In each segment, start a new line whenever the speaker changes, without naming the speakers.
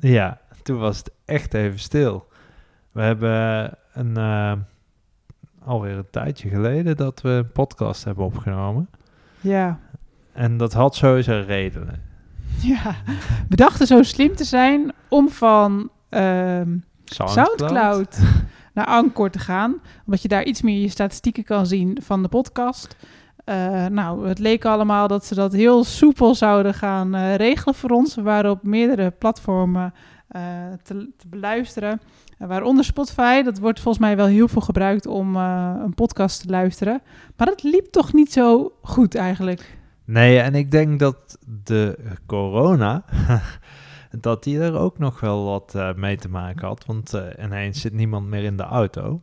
Ja, toen was het echt even stil. We hebben een, uh, alweer een tijdje geleden dat we een podcast hebben opgenomen.
Ja.
En dat had sowieso redenen.
Ja, we dachten zo slim te zijn om van ehm, Soundcloud. Soundcloud naar Anchor te gaan. Omdat je daar iets meer je statistieken kan zien van de podcast. Uh, nou, het leek allemaal dat ze dat heel soepel zouden gaan uh, regelen voor ons. We waren op meerdere platformen uh, te, te, beluisteren. waaronder Spotify. Dat wordt volgens mij wel heel veel gebruikt om een podcast te luisteren. Maar dat liep toch niet zo goed eigenlijk.
Nee, en ik denk dat de corona, dat die er ook nog wel wat mee te maken had. Want ineens zit niemand meer in de auto.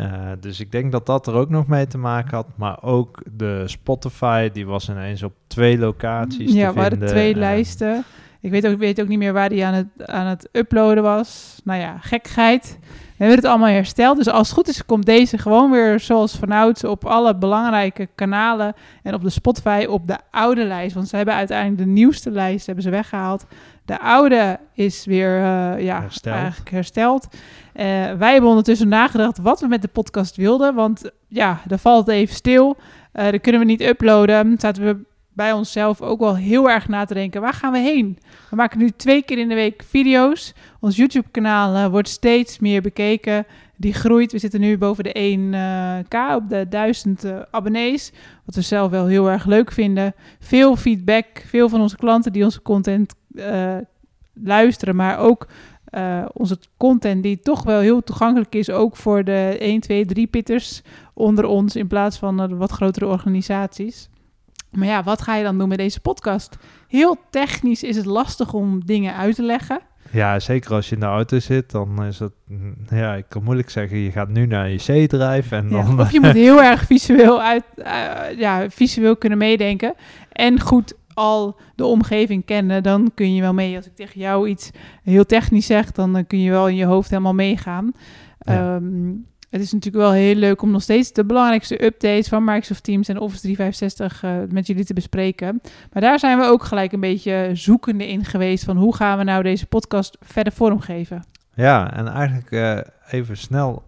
Uh, dus ik denk dat dat er ook nog mee te maken had. Maar ook de Spotify, die was ineens op twee locaties
ja,
te
we hadden twee lijsten. Ik weet ook, weet ook niet meer waar die aan het, aan het uploaden was. Nou ja, gekkigheid. We hebben het allemaal hersteld. Dus als het goed is, komt deze gewoon weer zoals vanouds op alle belangrijke kanalen. En op de Spotify op de oude lijst. Want ze hebben uiteindelijk de nieuwste lijst hebben ze weggehaald. De oude is weer uh, ja,
hersteld.
eigenlijk hersteld. Uh, wij hebben ondertussen nagedacht wat we met de podcast wilden. Want ja, daar valt even stil. Uh, dan kunnen we niet uploaden. Zaten we bij onszelf ook wel heel erg na te denken. Waar gaan we heen? We maken nu twee keer in de week video's. Ons YouTube-kanaal uh, wordt steeds meer bekeken. Die groeit. We zitten nu boven de 1k op de 1000 uh, abonnees. Wat we zelf wel heel erg leuk vinden. Veel feedback. Veel van onze klanten die onze content luisteren. Maar ook onze content die toch wel heel toegankelijk is. Ook voor de 1, 2, 3 pitters onder ons. In plaats van wat grotere organisaties. Maar ja, wat ga je dan doen met deze podcast? Heel technisch is het lastig om dingen uit te leggen.
Ja, zeker als je in de auto zit, dan is het, ja, ik kan moeilijk zeggen, je gaat nu naar je C-drijf en dan...
Of je moet heel erg visueel, uit, uh, ja, visueel kunnen meedenken en goed al de omgeving kennen, dan kun je wel mee. Als ik tegen jou iets heel technisch zeg, dan uh, kun je wel in je hoofd helemaal meegaan. Ja. Um, het is natuurlijk wel heel leuk om nog steeds de belangrijkste updates van Microsoft Teams en Office 365 uh, met jullie te bespreken. Maar daar zijn we ook gelijk een beetje zoekende in geweest van hoe gaan we nou deze podcast verder vormgeven.
Ja, en eigenlijk uh, even snel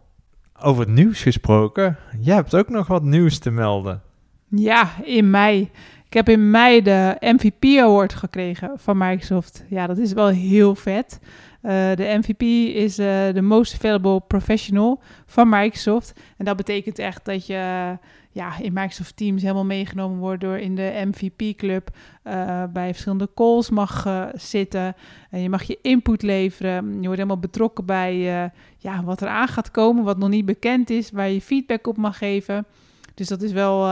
over het nieuws gesproken. Jij hebt ook nog wat nieuws te melden.
Ja, in mei. Ik heb in mei de MVP Award gekregen van Microsoft. Ja, dat is wel heel vet. Uh, de MVP is uh, de Most Available Professional van Microsoft. En dat betekent echt dat je ja, in Microsoft Teams helemaal meegenomen wordt door in de MVP-club. bij verschillende calls mag zitten. En je mag je input leveren. Je wordt helemaal betrokken bij ja, wat er aan gaat komen, wat nog niet bekend is, waar je feedback op mag geven. Dus dat is wel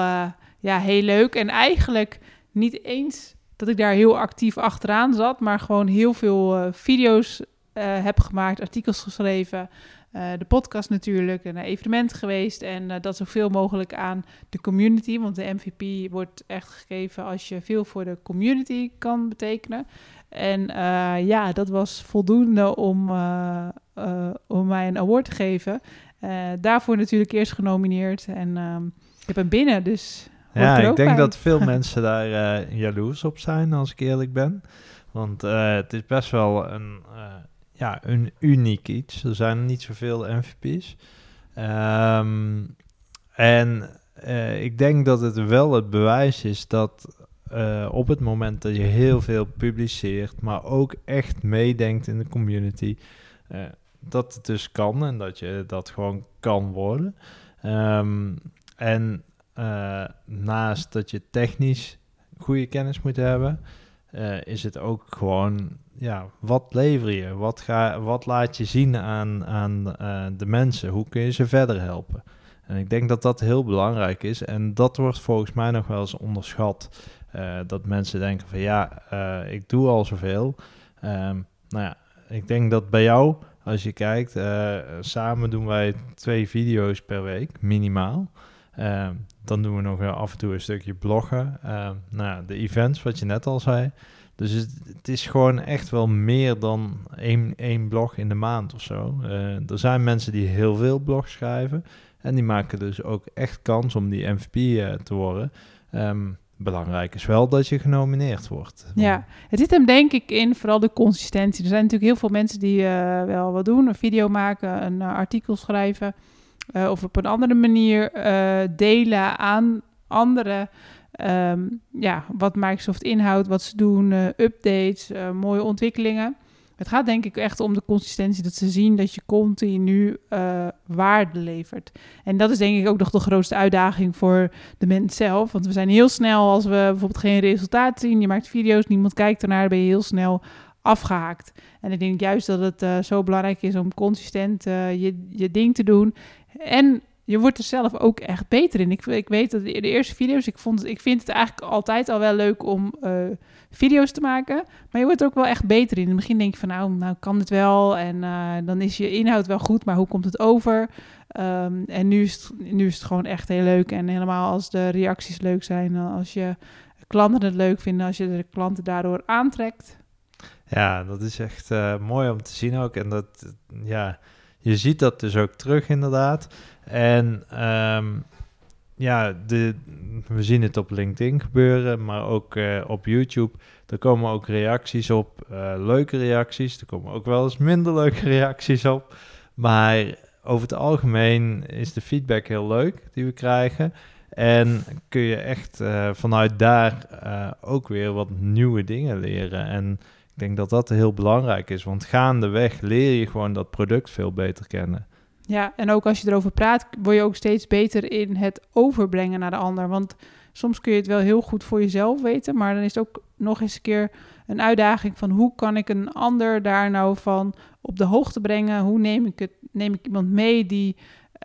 ja, heel leuk. En eigenlijk niet eens dat ik daar heel actief achteraan zat, maar gewoon heel veel uh, video's uh, heb gemaakt, artikels geschreven, uh, de podcast natuurlijk, een evenement geweest en dat zoveel mogelijk aan de community, want de MVP wordt echt gegeven als je veel voor de community kan betekenen. En ja, dat was voldoende om, om mij een award te geven. daarvoor natuurlijk eerst genomineerd en ehm, ik heb hem binnen, dus
ja, ik denk bij. dat veel mensen daar uh, jaloers op zijn, als ik eerlijk ben. Want uh, het is best wel een, uh, ja, een uniek iets. Er zijn niet zoveel MVP's. Um, en ik denk dat het wel het bewijs is dat op het moment dat je heel veel publiceert, maar ook echt meedenkt in de community, dat het dus kan en dat je dat gewoon kan worden. Um, en uh, naast dat je technisch goede kennis moet hebben, uh, is het ook gewoon, ja, wat lever je? Wat, ga, wat laat je zien aan, aan uh, de mensen? Hoe kun je ze verder helpen? En ik denk dat dat heel belangrijk is. En dat wordt volgens mij nog wel eens onderschat. dat mensen denken van ja, ik doe al zoveel. Um, nou ja, ik denk dat bij jou, als je kijkt, eh, samen doen wij twee video's per week, minimaal. Uh, dan doen we nog af en toe een stukje bloggen. Uh, nou, de events, wat je net al zei. Dus het, het, is gewoon echt wel meer dan één, één blog in de maand of zo. Uh, er zijn mensen die heel veel blogs schrijven. En die maken dus ook echt kans om die MVP uh, te worden. Um, belangrijk is wel dat je genomineerd wordt.
Ja, het zit hem denk ik in vooral de consistentie. Er zijn natuurlijk heel veel mensen die wel wat doen. Een video maken, een artikel schrijven. Of op een andere manier delen aan anderen. Um, ja, wat Microsoft inhoudt, wat ze doen, uh, updates, mooie ontwikkelingen. Het gaat denk ik echt om de consistentie, dat ze zien dat je continu waarde levert. En dat is denk ik ook nog de grootste uitdaging voor de mens zelf. Want we zijn heel snel, als we bijvoorbeeld geen resultaat zien, je maakt video's, niemand kijkt ernaar, ben je heel snel afgehaakt. En ik denk juist dat het zo belangrijk is om consistent je, je ding te doen. En je wordt er zelf ook echt beter in. Ik, ik weet dat de, de eerste video's, ik, vond, ik vind het eigenlijk altijd al wel leuk om uh, video's te maken. Maar je wordt er ook wel echt beter in. In het begin denk je van, nou, nou kan het wel. En uh, dan is je inhoud wel goed, maar hoe komt het over? Um, en nu is, het, nu is het gewoon echt heel leuk. En helemaal als de reacties leuk zijn, als je klanten het leuk vinden, als je de klanten daardoor aantrekt.
Ja, dat is echt uh, mooi om te zien ook. En dat, ja, je ziet dat dus ook terug inderdaad. En um, ja, de, we zien het op LinkedIn gebeuren, maar ook uh, op YouTube. Er komen ook reacties op, uh, leuke reacties. Er komen ook wel eens minder leuke reacties op. Maar over het algemeen is de feedback heel leuk die we krijgen. En kun je echt uh, vanuit daar ook weer wat nieuwe dingen leren. En ik denk dat dat heel belangrijk is, want gaandeweg leer je gewoon dat product veel beter kennen.
Ja, en ook als je erover praat, word je ook steeds beter in het overbrengen naar de ander. Want soms kun je het wel heel goed voor jezelf weten, maar dan is het ook nog eens een keer een uitdaging van hoe kan ik een ander daar nou van op de hoogte brengen? Hoe neem ik, het, neem ik iemand mee die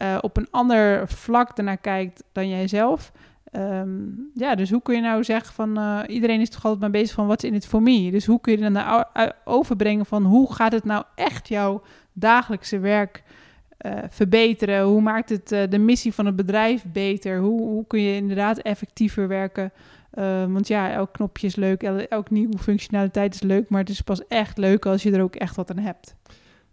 uh, op een ander vlak ernaar kijkt dan jijzelf? Um, ja, dus hoe kun je nou zeggen van uh, iedereen is toch altijd maar bezig van wat is in het voor me? Dus hoe kun je dan nou overbrengen van hoe gaat het nou echt jouw dagelijkse werk uh, verbeteren? Hoe maakt het de missie van het bedrijf beter? Hoe, hoe kun je inderdaad effectiever werken? Uh, want ja, elk knopje is leuk, el elk nieuwe functionaliteit is leuk, maar het is pas echt leuk als je er ook echt wat aan hebt.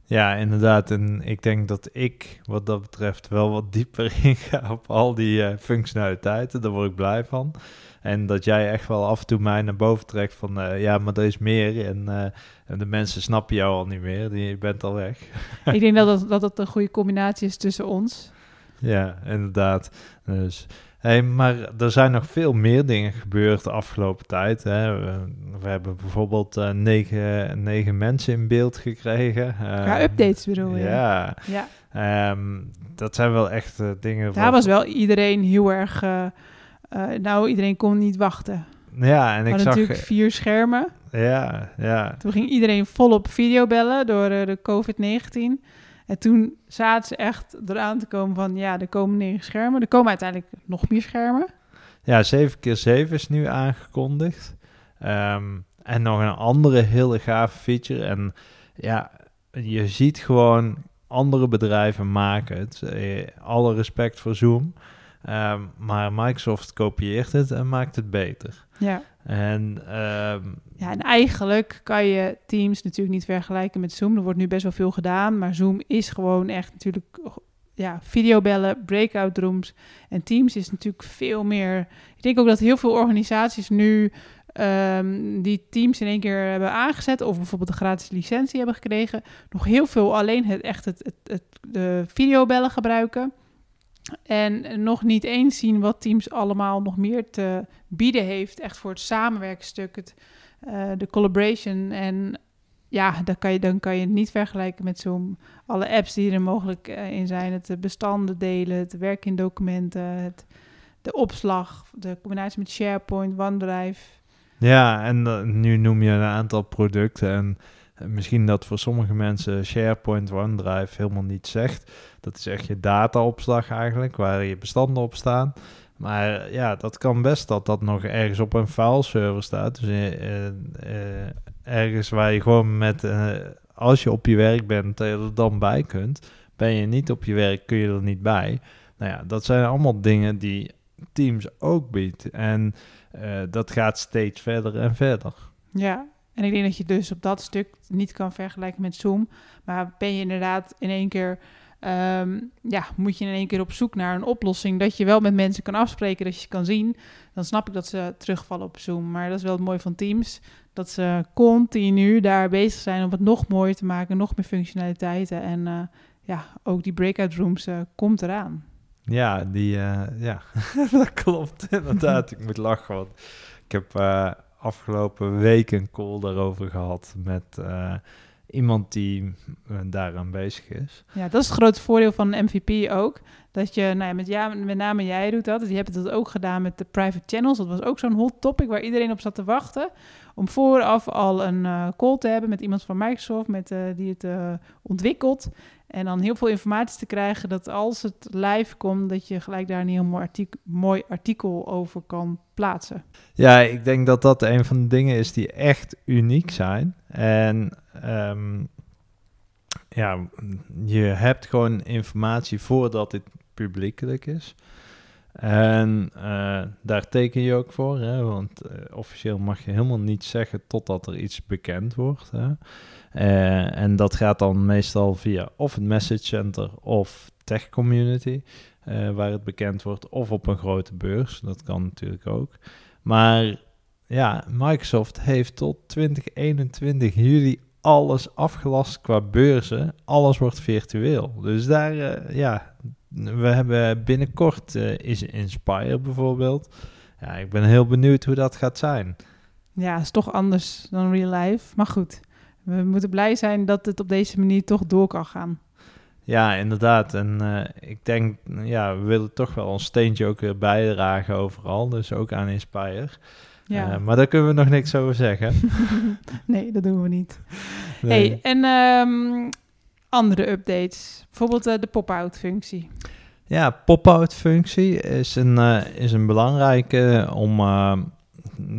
Ja, inderdaad. En ik denk dat ik wat dat betreft wel wat dieper inga op al die functionaliteiten. Daar word ik blij van. En dat jij echt wel af en toe mij naar boven trekt van uh, ja, maar er is meer. En, uh, en, de mensen snappen jou al niet meer. Je bent al weg.
Ik denk dat het, dat het een goede combinatie is tussen ons.
Ja, inderdaad. Dus, hey, maar er zijn nog veel meer dingen gebeurd de afgelopen tijd. Hè. We, we hebben bijvoorbeeld uh, negen, negen mensen in beeld gekregen.
ja, updates bedoel je?
Ja. ja. Um, dat zijn wel echt dingen...
Daar was wel iedereen heel erg nou, iedereen kon niet wachten.
Ja, en ik zag...
natuurlijk vier schermen.
Ja, ja.
Toen ging iedereen volop videobellen door de COVID-19. En toen zaten ze echt eraan te komen van... ja, er komen negen schermen. Er komen uiteindelijk nog meer schermen.
Ja, 7 keer 7 is nu aangekondigd. Um, en nog een andere hele gave feature. En ja, je ziet gewoon andere bedrijven maken het. Uh, alle respect voor Zoom. Um, maar Microsoft kopieert het en maakt het beter.
Ja.
En, um,
ja, en eigenlijk kan je Teams natuurlijk niet vergelijken met Zoom. Er wordt nu best wel veel gedaan, maar Zoom is gewoon echt natuurlijk ja, videobellen, breakout rooms. En Teams is natuurlijk veel meer. Ik denk ook dat heel veel organisaties nu um, die Teams in één keer hebben aangezet, of bijvoorbeeld een gratis licentie hebben gekregen, nog heel veel alleen het echt het, het, het de videobellen gebruiken. En nog niet eens zien wat Teams allemaal nog meer te bieden heeft. Echt voor het samenwerkstuk, het, uh, de collaboration. En ja, dan kan, je, dan kan je het niet vergelijken met Zoom. Alle apps die er mogelijk uh, in zijn. Het bestanden delen, het werken in documenten, het, de opslag, de combinatie met SharePoint, OneDrive.
Ja, en nu noem je een aantal producten. En misschien dat voor sommige mensen SharePoint, OneDrive helemaal niet zegt. Dat is echt je dataopslag eigenlijk, waar je bestanden op staan. Maar ja, dat kan best dat dat nog ergens op een fileserver staat. Dus uh, uh, ergens waar je gewoon met als je op je werk bent, dat je er dan bij kunt. Ben je niet op je werk, kun je er niet bij. Nou ja, dat zijn allemaal dingen die Teams ook biedt. En eh, dat gaat steeds verder en verder.
Ja, en ik denk dat je dus op dat stuk niet kan vergelijken met Zoom. Maar ben je inderdaad in één keer Ehm, ja, moet je in één keer op zoek naar een oplossing dat je wel met mensen kan afspreken, dat je kan zien, dan snap ik dat ze terugvallen op Zoom. Maar dat is wel het mooie van Teams, dat ze continu daar bezig zijn om het nog mooier te maken, nog meer functionaliteiten. En uh, ja, ook die breakout rooms uh, komt eraan.
Ja, die, uh, ja. dat klopt inderdaad. ik moet lachen, want ik heb afgelopen week een call daarover gehad met iemand die uh, daaraan bezig is.
Ja, dat is het grote voordeel van een MVP ook. Dat je, nou ja, met, ja, met name jij doet dat. Je hebt het ook gedaan met de private channels. Dat was ook zo'n hot topic waar iedereen op zat te wachten. Om vooraf al een uh, call te hebben met iemand van Microsoft met, uh, die het ontwikkelt. En dan heel veel informatie te krijgen dat als het live komt, dat je gelijk daar een heel mooi mooi artikel over kan plaatsen.
Ja, ik denk dat dat een van de dingen is die echt uniek zijn. En um, ja, je hebt gewoon informatie voordat dit publiekelijk is. En uh, daar teken je ook voor, hè? want uh, officieel mag je helemaal niets zeggen totdat er iets bekend wordt. Hè? Uh, en dat gaat dan meestal via of het message center of tech community, waar het bekend wordt, of op een grote beurs. Dat kan natuurlijk ook. Maar ja, Microsoft heeft tot 2021 juli alles afgelast qua beurzen. Alles wordt virtueel. Dus daar, uh, ja, we hebben binnenkort uh, is Inspire bijvoorbeeld. Ja, ik ben heel benieuwd hoe dat gaat zijn.
Ja, is toch anders dan real life. Maar goed, we moeten blij zijn dat het op deze manier toch door kan gaan.
Ja, inderdaad. En uh, ik denk, ja, we willen toch wel ons steentje ook weer bijdragen overal. Dus ook aan Inspire. Ja. Uh, maar daar kunnen we nog niks over zeggen.
nee, dat doen we niet. Nee. Hey, en um, andere updates. Bijvoorbeeld uh, de pop-out functie.
Ja, pop-out functie is een, uh, is een belangrijke om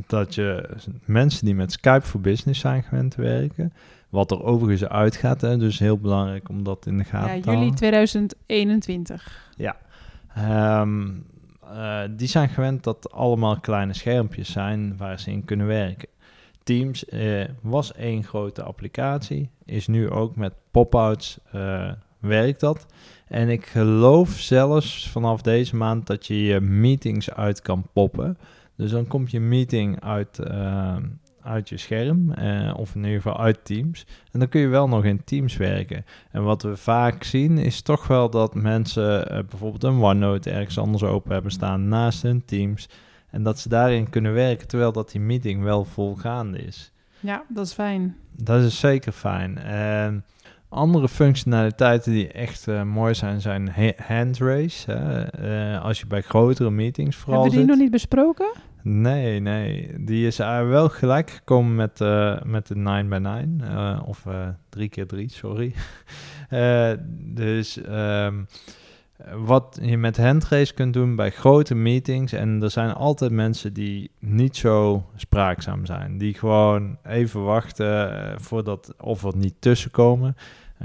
dat je mensen die met Skype for Business zijn gewend te werken, wat er overigens uitgaat, hè, dus heel belangrijk om dat in de gaten
ja, te houden. Ja, juli 2021.
Ja. Um, uh, die zijn gewend dat allemaal kleine schermpjes zijn waar ze in kunnen werken. Teams uh, was één grote applicatie, is nu ook met pop-outs uh, werkt dat. En ik geloof zelfs vanaf deze maand dat je je meetings uit kan poppen. Dus dan komt je meeting uit, uit je scherm, uh, of in ieder geval uit Teams. En dan kun je wel nog in Teams werken. En wat we vaak zien is toch wel dat mensen uh, bijvoorbeeld een OneNote ergens anders open hebben staan naast hun Teams. En dat ze daarin kunnen werken terwijl dat die meeting wel volgaande is.
Ja, dat is fijn.
Dat is zeker fijn. En andere functionaliteiten die echt uh, mooi zijn, zijn handrace. Hè? als je bij grotere meetings vooral
Hebben we die nog niet besproken?
Nee, nee. Die is wel gelijk gekomen met, uh, met de 9 x 9 uh, of uh, 3 keer 3 sorry. dus um, wat je met handrace kunt doen bij grote meetings, en er zijn altijd mensen die niet zo spraakzaam zijn, die gewoon even wachten voordat of er niet tussenkomen.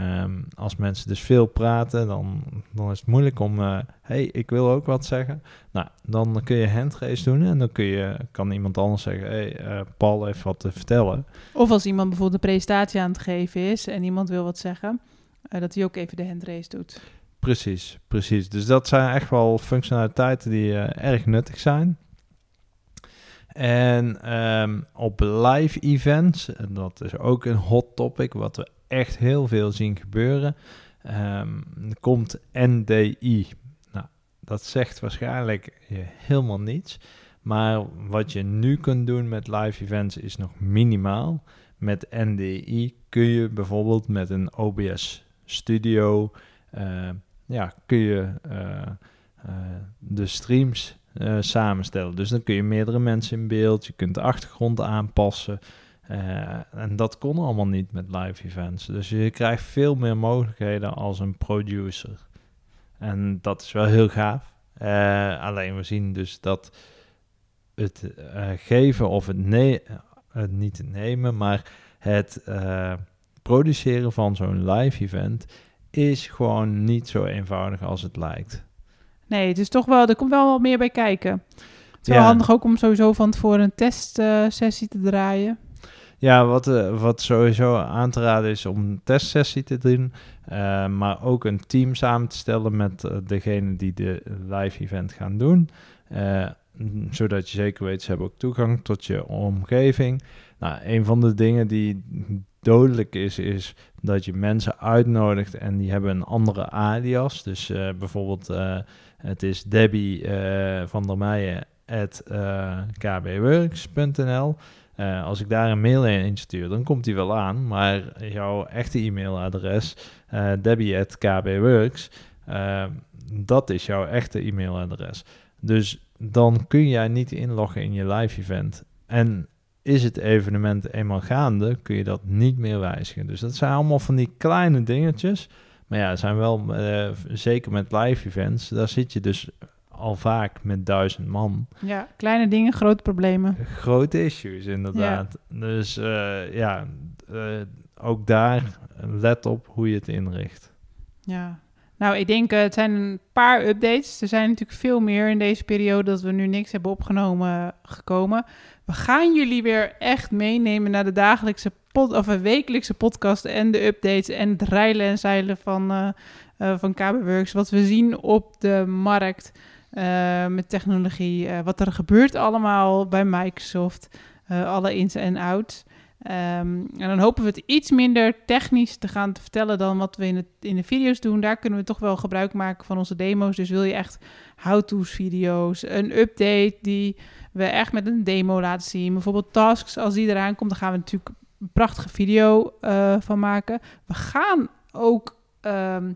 Um, als mensen dus veel praten, dan, dan is het moeilijk om, uh, hey, ik wil ook wat zeggen. Nou, dan kun je handrace doen en dan kun je, kan iemand anders zeggen, hey, uh, Paul heeft wat te vertellen.
Of als iemand bijvoorbeeld een presentatie aan het geven is en iemand wil wat zeggen, uh, dat hij ook even de handrace doet.
Precies, precies. Dus dat zijn echt wel functionaliteiten die erg nuttig zijn. En um, op live events, en dat is ook een hot topic, wat we echt heel veel zien gebeuren. Er komt NDI. Nou, dat zegt waarschijnlijk helemaal niets. Maar wat je nu kunt doen met live events is nog minimaal. Met NDI kun je bijvoorbeeld met een OBS Studio, uh, ja, kun je uh, uh, de streams samenstellen. Dus dan kun je meerdere mensen in beeld, je kunt de achtergrond aanpassen. Uh, en dat kon allemaal niet met live events. Dus je krijgt veel meer mogelijkheden als een producer. En dat is wel heel gaaf. Uh, alleen we zien dus dat het uh, geven of het, ne het niet nemen, maar het produceren van zo'n live event is gewoon niet zo eenvoudig als het lijkt.
Nee, het is toch wel, er komt wel wat meer bij kijken. Het is wel handig ook om sowieso van tevoren een testsessie te draaien.
Ja, wat, eh, wat sowieso aan te raden is om een testsessie te doen, eh, maar ook een team samen te stellen met eh, degene die de live event gaan doen. Zodat je zeker weet, ze hebben ook toegang tot je omgeving. Nou, een van de dingen die dodelijk is, is dat je mensen uitnodigt en die hebben een andere alias. Dus bijvoorbeeld, het is Debbie van der Meijen at kbworks.nl. Eh, als ik daar een mail in stuur, dan komt die wel aan. Maar jouw echte e-mailadres, eh debbie.kbworks, eh, dat is jouw echte e-mailadres. Dus dan kun jij niet inloggen in je live event. En is het evenement eenmaal gaande, kun je dat niet meer wijzigen. Dus dat zijn allemaal van die kleine dingetjes. Maar ja, zijn wel, zeker met live events, daar zit je dus al vaak met duizend man
Ja, kleine dingen, grote problemen.
grote issues, inderdaad. Dus eh, ja, eh, ook daar let op hoe je het inricht.
Ja. Nou, ik denk, eh, het zijn een paar updates. Er zijn natuurlijk veel meer in deze periode dat we nu niks hebben opgenomen gekomen. We gaan jullie weer echt meenemen naar de dagelijkse pod, of een wekelijkse podcast en de updates en het rijlen en zeilen van, eh, van KBWorks. Wat we zien op de markt eh, met technologie. eh, wat er gebeurt allemaal bij Microsoft. eh, alle ins en outs. Ehm, en dan hopen we het iets minder technisch te gaan te vertellen dan wat we in, het, in de video's doen. Daar kunnen we toch wel gebruik maken van onze demo's. Dus wil je echt how-to's video's, een update die we echt met een demo laten zien. Bijvoorbeeld tasks, als die eraan komt, dan gaan we natuurlijk een prachtige video van maken. We gaan ook, ehm,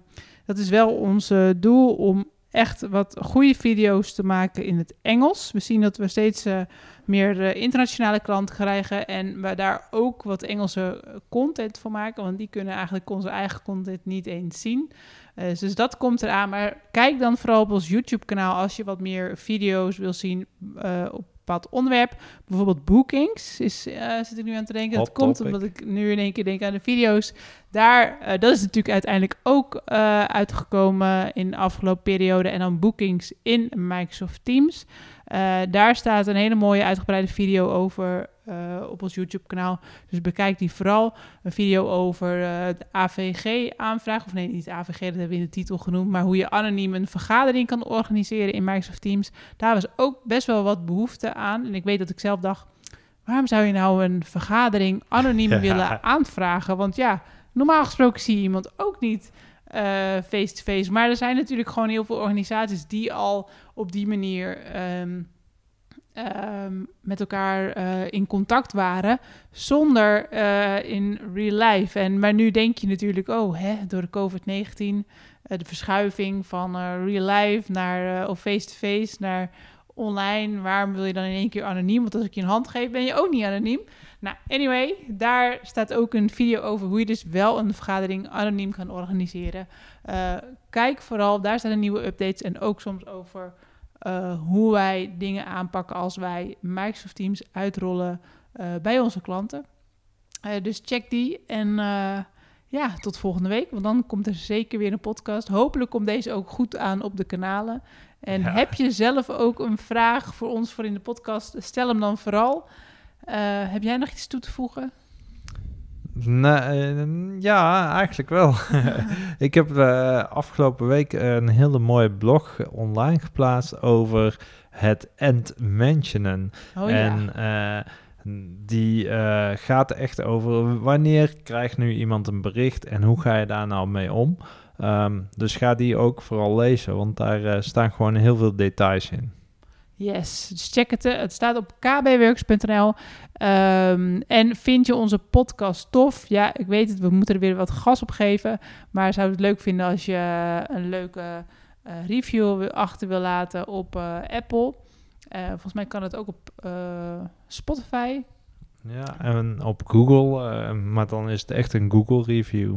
dat is wel ons doel, om echt wat goede video's te maken in het Engels. We zien dat we steeds eh, meer eh, internationale klanten krijgen en we daar ook wat Engelse eh, content voor maken, want die kunnen eigenlijk onze eigen content niet eens zien. Dus dat komt eraan, maar kijk dan vooral op ons YouTube-kanaal als je wat meer video's wil zien op bepaald onderwerp. Bijvoorbeeld bookings, is, zit ik nu aan te denken.
Hot
dat komt
topic.
omdat ik nu in één keer denk aan de video's. Daar, eh, dat is natuurlijk uiteindelijk ook eh, uitgekomen in de afgelopen periode. En dan bookings in Microsoft Teams. Eh, daar staat een hele mooie uitgebreide video over op ons YouTube-kanaal. Dus bekijk die vooral. Een video over de AVG-aanvraag. Of nee, niet AVG, dat hebben we in de titel genoemd. Maar hoe je anoniem een vergadering kan organiseren in Microsoft Teams. Daar was ook best wel wat behoefte aan. En ik weet dat ik zelf dacht... Waarom zou je nou een vergadering anoniem
Ja.
willen aanvragen? Want ja, normaal gesproken zie je iemand ook niet eh, face-to-face. Maar er zijn natuurlijk gewoon heel veel organisaties die al op die manier ehm, ehm, met elkaar eh, in contact waren, zonder eh, in real life. En, maar nu denk je natuurlijk, oh, hè, door de COVID-19, eh, de verschuiving van real life naar of face-to-face naar online. Waarom wil je dan in één keer anoniem? Want als ik je een hand geef, ben je ook niet anoniem. Nou, anyway, daar staat ook een video over hoe je dus wel een vergadering anoniem kan organiseren. Eh, kijk vooral, daar staan de nieuwe updates en ook soms over eh, hoe wij dingen aanpakken als wij Microsoft Teams uitrollen eh, bij onze klanten. Dus check die en ja, tot volgende week, want dan komt er zeker weer een podcast. Hopelijk komt deze ook goed aan op de kanalen. En
Ja.
heb je zelf ook een vraag voor ons voor in de podcast? Stel hem dan vooral. Eh, heb jij nog iets toe te voegen?
Nee, eh, ja, eigenlijk wel. ik heb eh, afgelopen week een hele mooie blog online geplaatst over het end-mentionen.
Oh
en eh, die gaat echt over wanneer krijgt nu iemand een bericht en hoe ga je daar nou mee om. Ehm, dus ga die ook vooral lezen, want daar staan gewoon heel veel details in.
Yes, dus check het. eh, Het staat op kbworks.nl. Ehm, en vind je onze podcast tof? Ja, ik weet het, we moeten er weer wat gas op geven. Maar zou het leuk vinden als je eh, een leuke eh, review achter wil laten op Apple. Volgens mij kan het ook op Spotify.
Ja, en op Google, maar dan is het echt een Google review.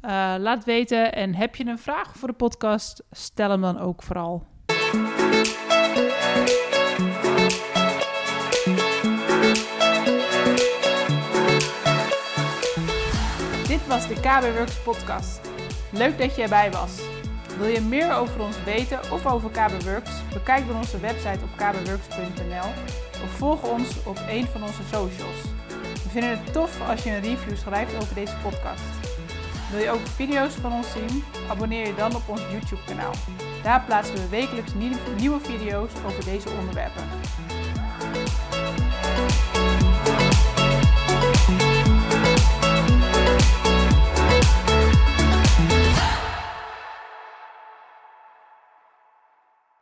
Eh, laat weten. En heb je een vraag voor de podcast? Stel hem dan ook vooral. Was de KB Works podcast. Leuk dat je erbij was. Wil je meer over ons weten of over KB Works? Bekijk dan onze website op kbworks.nl of volg ons op een van onze socials. We vinden het tof als je een review schrijft over deze podcast. Wil je ook video's van ons zien? Abonneer je dan op ons YouTube kanaal. Daar plaatsen we wekelijks nieuwe video's over deze onderwerpen.